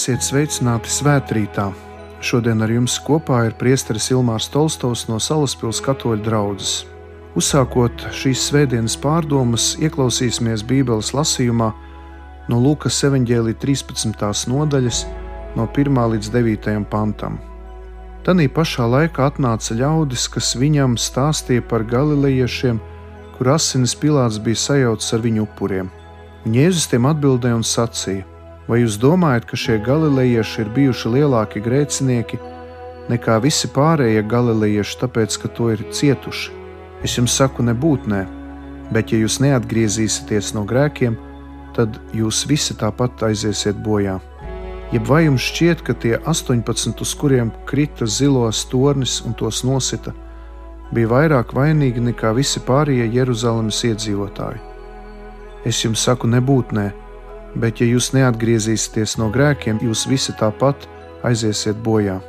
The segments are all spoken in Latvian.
Esiet sveicināti svētkrītā. Šodien ar jums kopā ir priesteris Ilmārs Tolstovs no Salaspils katoļu draugas. Uzsākot šīs svētdienas pārdomas, ieklausīsimies Bībeles lasījumā no Lukas evanģēlī 13. nodaļas, no 1 līdz 9 pantam. Tanī pašā laikā atnāca ļaudis, kas viņam stāstīja par galilejiešiem, kur asinis Pilārs bija sajaucis ar viņu upuriem. Un Jēzus tiem atbildēja un sacīja: Vai jūs domājat, ka šie galilejieši ir bijuši lielāki grēcinieki nekā visi pārējie galilejieši, tāpēc, ka to ir cietuši? Es jums saku, nebūt nē, bet ja jūs neatgriezīsieties no grēkiem, tad jūs visi tāpat aiziesiet bojā. Jeb vai jums šķiet, ka tie 18, uz kuriem krita zilos tornis un tos nosita, bija vairāk vainīgi nekā visi pārējie Jeruzalemes iedzīvotāji? Es jums saku, nebūt nē, bet ja jūs neatgriezīsieties no grēkiem, jūs visi tāpat aiziesiet bojā.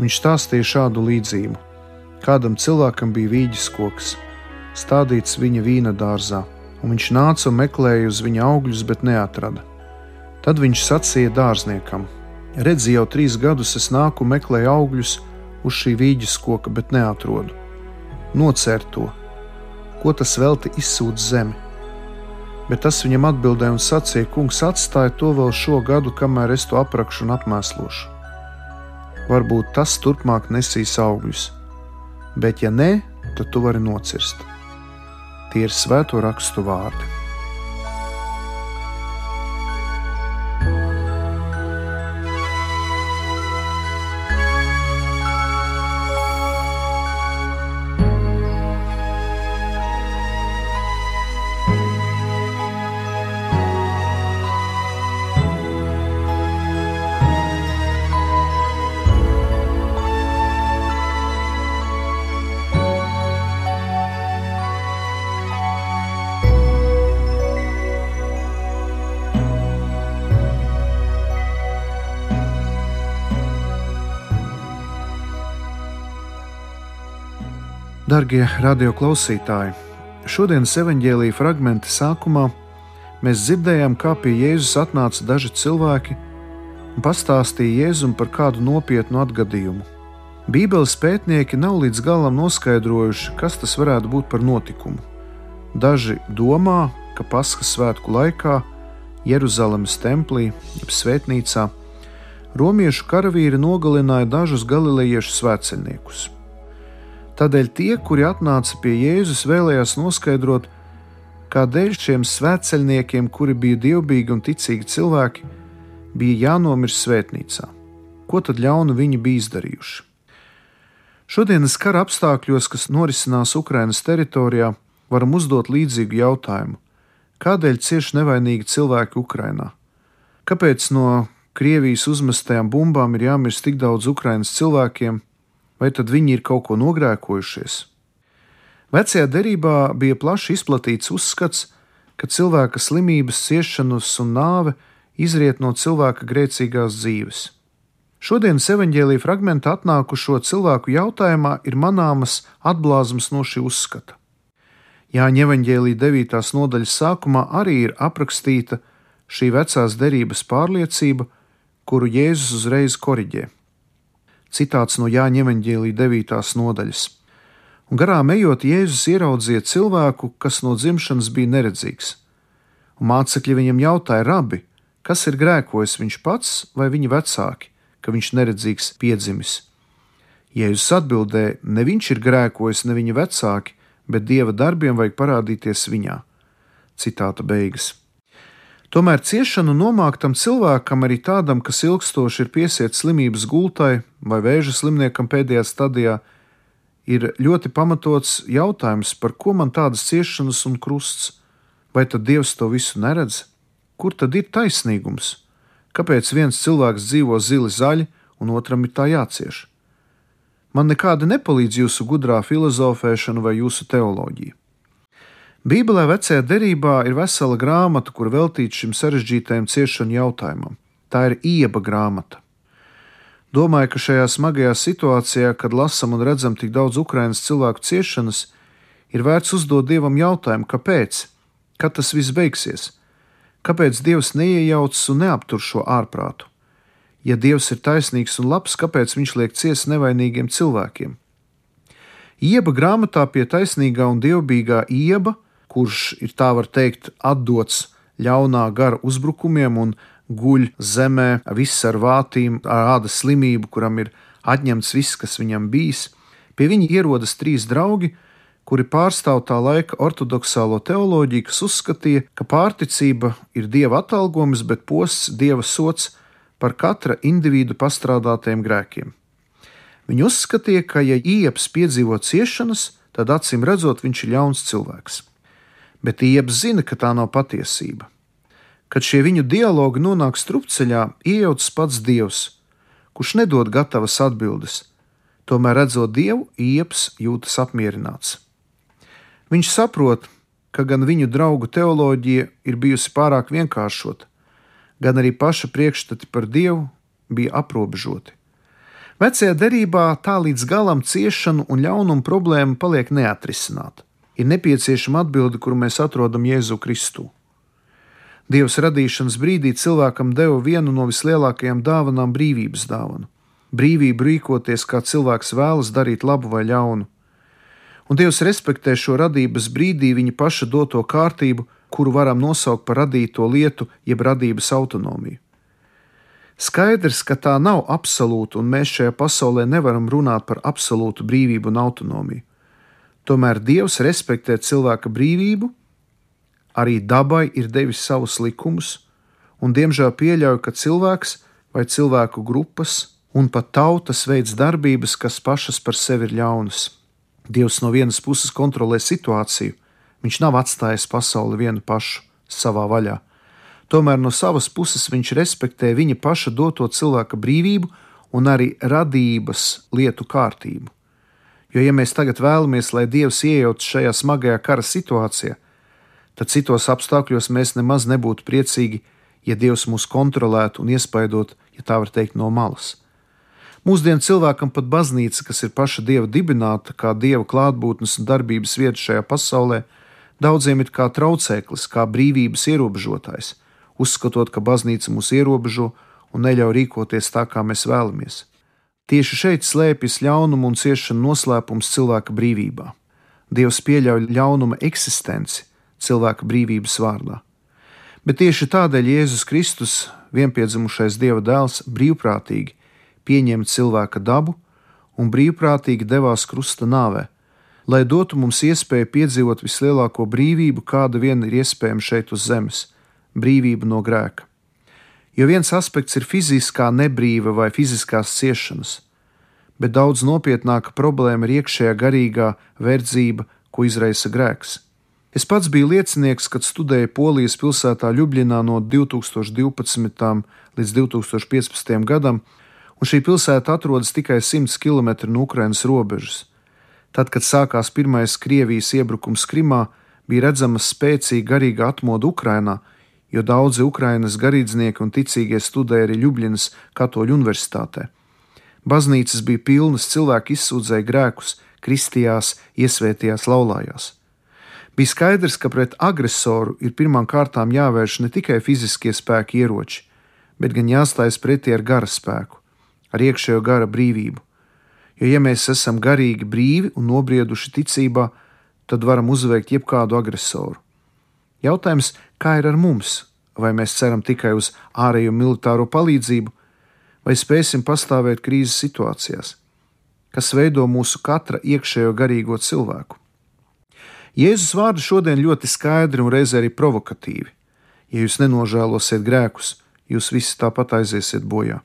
Viņš stāstīja šādu līdzību. Kādam cilvēkam bija vīģis koks, stādīts viņa vīna dārzā, un viņš nāca un meklēja uz viņa augļus, bet neatrada. Tad viņš sacīja dārzniekam: Redzi, jau trīs gadus es nāku meklēju augļus uz šī vīģis koka, bet neatrodu. Nocērt to, ko tas velti izsūdz zemi Bet tas viņam atbildēja un sacīja: Kungs, atstāja to vēl šo gadu, kamēr es to aprakšu un apmēslošu. Varbūt tas turpmāk nesīs augļus, bet ja nē, tad tu vari nocirst. Tie ir svēto rakstu vārdi. Darbie radioklausītāji, šodienas evanģēlīja fragmenta sākumā mēs dzirdējām, kā pie Jēzus atnāca daži cilvēki un pastāstīja Jēzum par kādu nopietnu atgadījumu. Bībeles pētnieki nav līdz galam noskaidrojuši, kas tas varētu būt par notikumu. Daži domā, ka Paskas svētku laikā Jeruzalemes templī, jeb svētnīcā, romiešu karavīri nogalināja dažus galilejiešu svētceļniekus. Tādēļ tie, kuri atnāca pie Jēzus, vēlējās noskaidrot, kādēļ šiem svētceļniekiem, kuri bija dievbijīgi un ticīgi cilvēki, bija jānomirst svētnīcā. Ko tad ļaunu viņi bija izdarījuši? Šodienas kara apstākļos, kas norisinās Ukrainas teritorijā, varam uzdot līdzīgu jautājumu: kādēļ cieši nevainīgi cilvēki Ukrainā? Kāpēc no Krievijas uzmestajām bumbām ir jāmirst tik daudz Ukrainas cilvēkiem, vai tad viņi ir kaut ko nogrēkojušies? Vecajā derībā bija plaši izplatīts uzskats, ka cilvēka slimības, ciešanas un nāve izriet no cilvēka grēcīgās dzīves. Šodienas evanģēlīja fragmentā atnākušo cilvēku jautājumā ir manāmas atblāzmas no šī uzskata. Jāņa evanģēlīja 9. nodaļas sākumā arī ir aprakstīta šī vecās derības pārliecība, kuru Jēzus uzreiz koriģē. Citāts no Jāņa Evanģēlī 9. nodaļas. Un garām ejot, Jēzus ieraudzīja cilvēku, kas no dzimšanas bija neredzīgs. Un mācekļi viņam jautāja, rabi, kas ir grēkojis viņš pats vai viņa vecāki, ka viņš neredzīgs piedzimis. Jēzus atbildēja, ne viņš ir grēkojis, ne viņa vecāki, bet dieva darbiem vajag parādīties viņā. Citāta beigas. Tomēr ciešanu nomāktam cilvēkam, arī tādam, kas ilgstoši ir piesiets slimības gultai vai vēža slimniekam pēdējā stadijā, ir ļoti pamatots jautājums, par ko man tādas ciešanas un krusts. Vai tad Dievs to visu neredz? Kur tad ir taisnīgums? Kāpēc viens cilvēks dzīvo zili zaļi un otram ir tā jācieš? Man nekādi nepalīdz jūsu gudrā filozofēšana vai jūsu teoloģija. Bībelē vecajā derībā ir vesela grāmata, kur veltīta šim sarežģītajam ciešanu jautājumam. Tā ir ieba grāmata. Domāju, ka šajā smagajā situācijā, kad lasām un redzam tik daudz Ukraiņas cilvēku ciešanas, ir vērts uzdot Dievam jautājumu, kāpēc, kad tas viss beigsies, kāpēc Dievs neiejaucas un neaptur šo ārprātu, Ja Dievs ir taisnīgs un labs, kāpēc viņš liek ciest nevainīgiem cilvēkiem? Ieba grāmatā pie taisnīgā un dievbijīgā ieba, kurš ir tā var teikt, atdots ļaunā gara uzbrukumiem un guļ zemē, viss ar vātīm, ar ādas slimību, kuram ir atņemts viss, kas viņam bijis. Pie viņa ierodas trīs draugi, kuri pārstāv tā laika ortodoksālo teoloģiju, kas uzskatīja, ka pārticība ir dieva atalgojums, bet posts dieva sots par katra individu pastrādātajiem grēkiem. Viņi uzskatīja, ka, ja ieps piedzīvo ciešanas, tad acīm redzot, viņš ir ļauns cilvēks. Bet ieps zina, ka tā nav patiesība. Kad šie viņu dialogi nonāk strupceļā, iejaucas pats dievs, kurš nedod gatavas atbildes. Tomēr, redzot dievu, ieps jūtas apmierināts. Viņš saprot, ka gan viņu draugu teoloģija ir bijusi pārāk vienkāršota, gan arī paša priekšstati par dievu bija aprobežoti. Vecajā derībā tā līdz galam ciešanu un ļaunumu problēma paliek neatrisināta. Ir nepieciešama atbilde, kuru mēs atrodam Jēzu Kristu. Dievs radīšanas brīdī cilvēkam deva vienu no vislielākajām dāvanām - brīvības dāvanu. Brīvību rīkoties, kā cilvēks vēlas darīt labu vai ļaunu un Dievs respektē šo radības brīdī viņa paša doto kārtību, kuru varam nosaukt par radīto lietu, jeb radības autonomiju. Skaidrs, ka tā nav absolūta, un mēs šajā pasaulē nevaram runāt par absolūtu brīvību un autonomiju. Tomēr Dievs respektē cilvēka brīvību, arī dabai ir devis savus likumus, un diemžēl pieļauj, ka cilvēks vai cilvēku grupas un pat tautas veids darbības, kas pašas par sevi ir ļaunas. Dievs no vienas puses kontrolē situāciju, viņš nav atstājis pasauli vienu pašu savā vaļā. Tomēr no savas puses viņš respektē viņa paša doto cilvēka brīvību un arī radības lietu kārtību. Jo, ja mēs tagad vēlamies, lai Dievs iejaucas šajā smagajā kara situācijā, tad citos apstākļos mēs nemaz nebūtu priecīgi, ja Dievs mūs kontrolētu un iespaidot, ja tā var teikt, no malas. Mūsdienu cilvēkam pat baznīca, kas ir paša dieva dibināta, kā dieva klātbūtnes un darbības vieta šajā pasaulē, daudziem ir kā traucēklis, kā brīvības ierobežotājs, uzskatot, ka baznīca mūs ierobežo un neļauj rīkoties tā, kā mēs vēlamies. Tieši šeit slēpjas ļaunuma un ciešana noslēpums cilvēka brīvībā. Dievs pieļauj ļaunuma eksistenci cilvēka brīvības vārdā. Bet tieši tādēļ Jēzus Kristus, vienpiedzimušais Dieva dēls, brīvprātīgi pieņēma cilvēka dabu un brīvprātīgi devās krusta nāvē, lai dotu mums iespēju piedzīvot vislielāko brīvību, kāda vien ir iespējama šeit uz zemes - brīvība no grēka. Jo viens aspekts ir fiziskā nebrīva vai fiziskās ciešanas, bet daudz nopietnāka problēma ir iekšējā garīgā verdzība, ko izraisa grēks. Es pats biju liecinieks, kad studēju Polijas pilsētā Ljubļinā no 2012. līdz 2015. gadam, un šī pilsēta atrodas tikai 100 km no Ukrainas robežas. Tad, kad sākās pirmais Krievijas iebrukums Krimā, bija redzama spēcīga garīga atmodu Ukrainā, jo daudzi Ukrainas garīdznieki un ticīgie studēja arī Ljubljanas Katoļu universitātē. Baznīcas bija pilnas, cilvēki izsūdzēja grēkus, kristījās, iesvētījās, laulājās. Bija skaidrs, ka pret agresoru ir pirmām kārtām jāvērš ne tikai fiziskie spēki ieroči, bet gan jāstājas pretī ar gara spēku ar iekšējo gara brīvību. Jo, ja mēs esam garīgi brīvi un nobrieduši ticībā, tad varam uzveikt jebkādu agresoru. Jautājums, kā ir ar mums? Vai mēs ceram tikai uz ārējo militāro palīdzību, vai spēsim pastāvēt krīzes situācijās, kas veido mūsu katra iekšējo garīgo cilvēku? Jēzus vārdi šodien ļoti skaidri un reizē arī provokatīvi. Ja jūs nenožēlosiet grēkus, jūs visi tāpat aiziesiet bojā.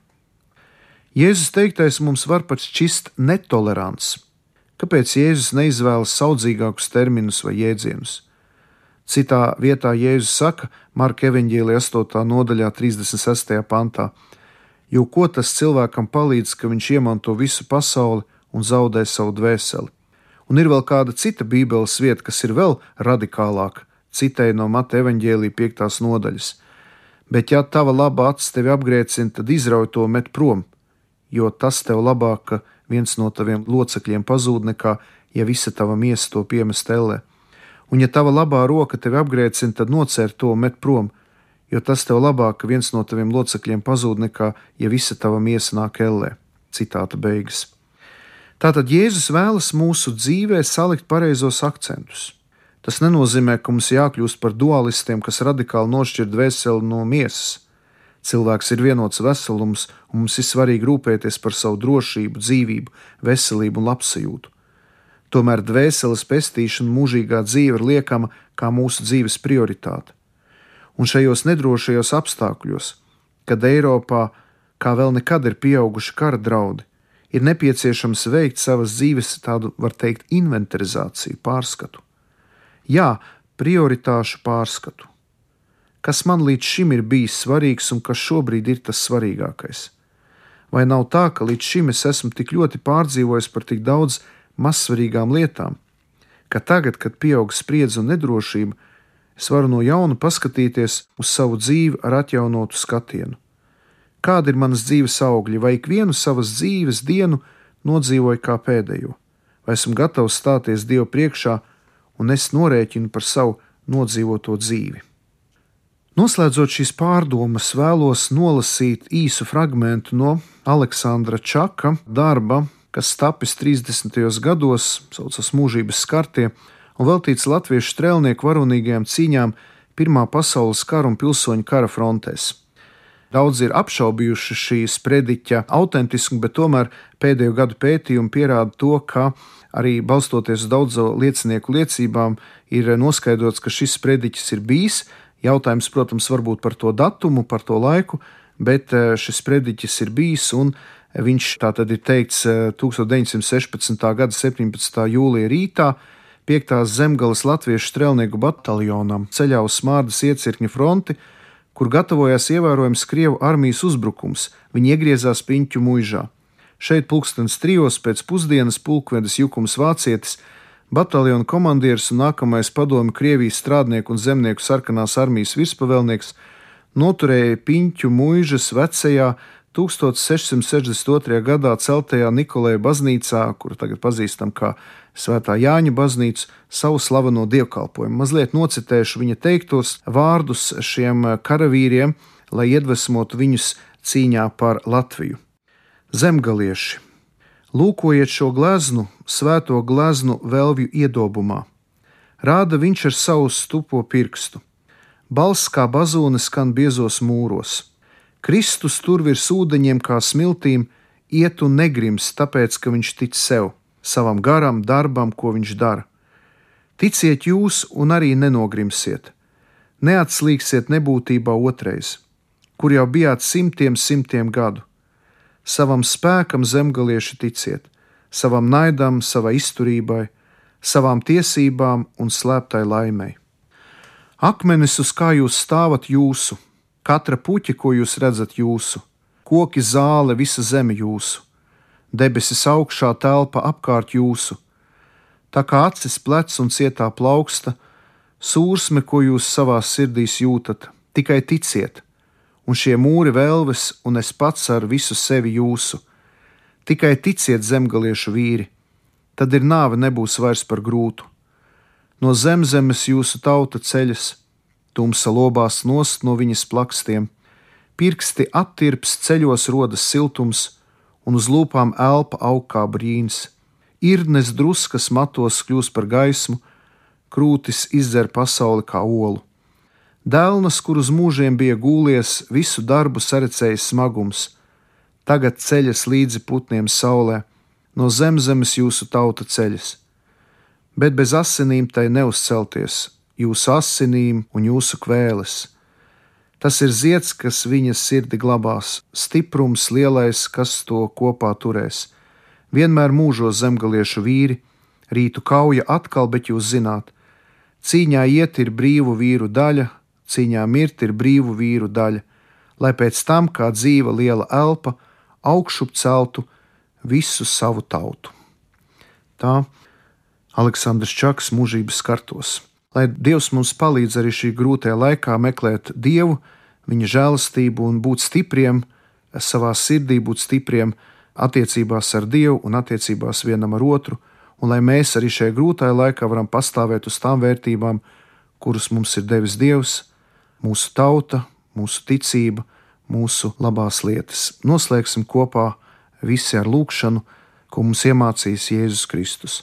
Jēzus teiktais mums var pat šķist netolerants. Kāpēc Jēzus neizvēlas saudzīgākus terminus vai jēdzienus? Citā vietā Jēzus saka, Marka evanģēlija 8. nodaļā, 36. pantā: Jo ko tas cilvēkam palīdz, ka viņš iemanto visu pasauli un zaudē savu dvēseli? Un ir vēl kāda cita Bībeles vieta, kas ir vēl radikālāka, citai no Mata evanģēlija 5. nodaļas. Bet, ja tava laba acis tevi apgrēcina, tad izrauj to met prom, jo tas tev labāk, ka viens no taviem locekļiem pazūd, nekā ja visa tava miesa to piemest ellē. Un, ja tava labā roka tevi apgrēcina, tad nocer to met prom, jo tas tev labāk, ka viens no taviem locekļiem pazūd, nekā ja visa tava miesa nāk ellē. Citāta beigas. Tātad Jēzus vēlas mūsu dzīvē salikt pareizos akcentus. Tas nenozīmē, ka mums jākļūst par dualistiem, kas radikāli nošķir dvēseli no miesas. Cilvēks ir vienots veselums, un mums ir svarīgi rūpēties par savu drošību, dzīvību, veselību un labsajūtu. Tomēr dvēseles pestīšana, mūžīgā dzīve ir liekama kā mūsu dzīves prioritāte. Un šajos nedrošajos apstākļos, kad Eiropā kā vēl nekad ir pieauguši kara draudi, ir nepieciešams veikt savas dzīves tādu, var teikt, inventarizāciju, pārskatu. Jā, prioritāšu pārskatu. Kas man līdz šim ir bijis svarīgs un kas šobrīd ir tas svarīgākais? Vai nav tā, ka līdz šim es esmu tik ļoti pārdzīvojis par tik daudz mazsvarīgām lietām, ka tagad, kad pieaug spriedzi un nedrošība, es varu no jauna paskatīties uz savu dzīvi ar atjaunotu skatienu. Kādi ir manas dzīves augļi, vai ikvienu savas dzīves dienu nodzīvoju kā pēdējo, vai esmu gatavs stāties Dievu priekšā un es norēķinu par savu nodzīvoto dzīvi. Noslēdzot šīs pārdomas, vēlos nolasīt īsu fragment no Aleksandra Čaka darba kas tapis 30. gados, saucas mūžības skartie, un veltīts latviešu strēlnieku varonīgajām cīņām Pirmā pasaules kara un pilsoņu kara frontēs. Daudzi ir apšaubījuši šī sprediķa autentiskumu, bet tomēr pēdējo gadu pētījumi pierāda to, ka arī balstoties uz daudzu liecinieku liecībām, ir noskaidrots, ka šis sprediķis ir bijis. Jautājums, protams, varbūt par to datumu, par to laiku, bet eh, šis sprediķis ir bijis un Viņš tā tad ir teikts 1916. Eh, gada 17. jūlija rītā. 5. zemgales latviešu strēlnieku bataljonam ceļā uz Smārdas iecirkņa fronti, kur gatavojās ievērojams Krievu armijas uzbrukums. Viņi iegriezās Piņķu mūžā. Šeit pulkstenis trijos pēc pusdienas pulkvedis Jukums Vācietis, bataljona komandieris un nākamais padomu Krievijas strādnieku un zemnieku sarkanās armijas virspavēlnieks noturēja Piņķu mūžas vecajā 1662. gadā celtajā Nikolēja baznīcā, kuru tagad pazīstam kā Svētā Jāņa baznīcu, savu slaveno dievkalpojumu. Mazliet nocitēšu viņa teiktos vārdus šiem karavīriem, lai iedvesmotu viņus cīņā par Latviju. Zemgalieši, lūkojiet šo gleznu, svēto gleznu velvju iedobumā. Rāda viņš ar savu stupo pirkstu. Balss kā bazūne skan biezos mūros Kristus tur virs ūdeņiem kā smiltīm iet un negrims, tāpēc, ka viņš tic sev, savam garam, darbam, ko viņš dara. Ticiet jūs un arī nenogrimsiet, neatslīgsiet nebūtībā otrais, kur jau bijāt simtiem simtiem gadu. Savam spēkam zemgalieši ticiet, savam naidam, savai izturībai, savām tiesībām un slēptai laimei. Akmenis, uz kā jūs stāvat jūsu, Katra puķa, ko jūs redzat jūsu, koki zāle, visa zeme jūsu, debesis augšā telpa apkārt jūsu. Tā kā acis plecs un cietā plauksta, sūrsme, ko jūs savā sirdīs jūtat, tikai ticiet, un šie mūri vēlves, un es pats ar visu sevi jūsu. Tikai ticiet, zemgaliešu vīri, tad ir nāve nebūs vairs par grūtu. No zemzemes jūsu tauta ceļas, tumsa lobās nost no viņas plakstiem, pirksti attirps ceļos rodas siltums, un uz lūpām elpa aug kā brīns. Irnes druskas matos kļūst par gaismu, krūtis izdzer pasauli kā olu. Dēlnas, kur uz mūžiem bija gūlies, visu darbu sarecējis smagums, tagad ceļas līdzi putniem saulē, no zemzemes jūsu tauta ceļas. Bet bez asinīm tai neuzcelties, jūsu asinīm un jūsu kvēles. Tas ir zieds, kas viņas sirdi glabās, stiprums lielais, kas to kopā turēs. Vienmēr mūžos zemgaliešu vīri, rītu kauja atkal, bet jūs zināt, cīņā iet ir brīvu vīru daļa, cīņā mirt ir brīvu vīru daļa, lai pēc tam, kā dzīva liela elpa, augšup celtu visu savu tautu. Tā Aleksandrs Čaks mūžības kartos. Lai Dievs mums palīdz arī šī grūtajā laikā meklēt Dievu, viņa žēlastību un būt stipriem savā sirdī, būt stipriem attiecībās ar Dievu un attiecībās vienam ar otru, un lai mēs arī šajā grūtajā laikā varam pastāvēt uz tām vērtībām, kuras mums ir devis Dievs, mūsu tauta, mūsu ticība, mūsu labās lietas. Noslēgsim kopā visi ar lūgšanu, ko mums iemācīs Jēzus Kristus.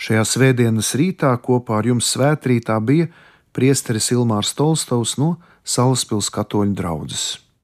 Šajā svētdienas rītā kopā ar jums svētrītā bija priesteris Ilmārs Tolstovs no Salaspils katoļu draudzes.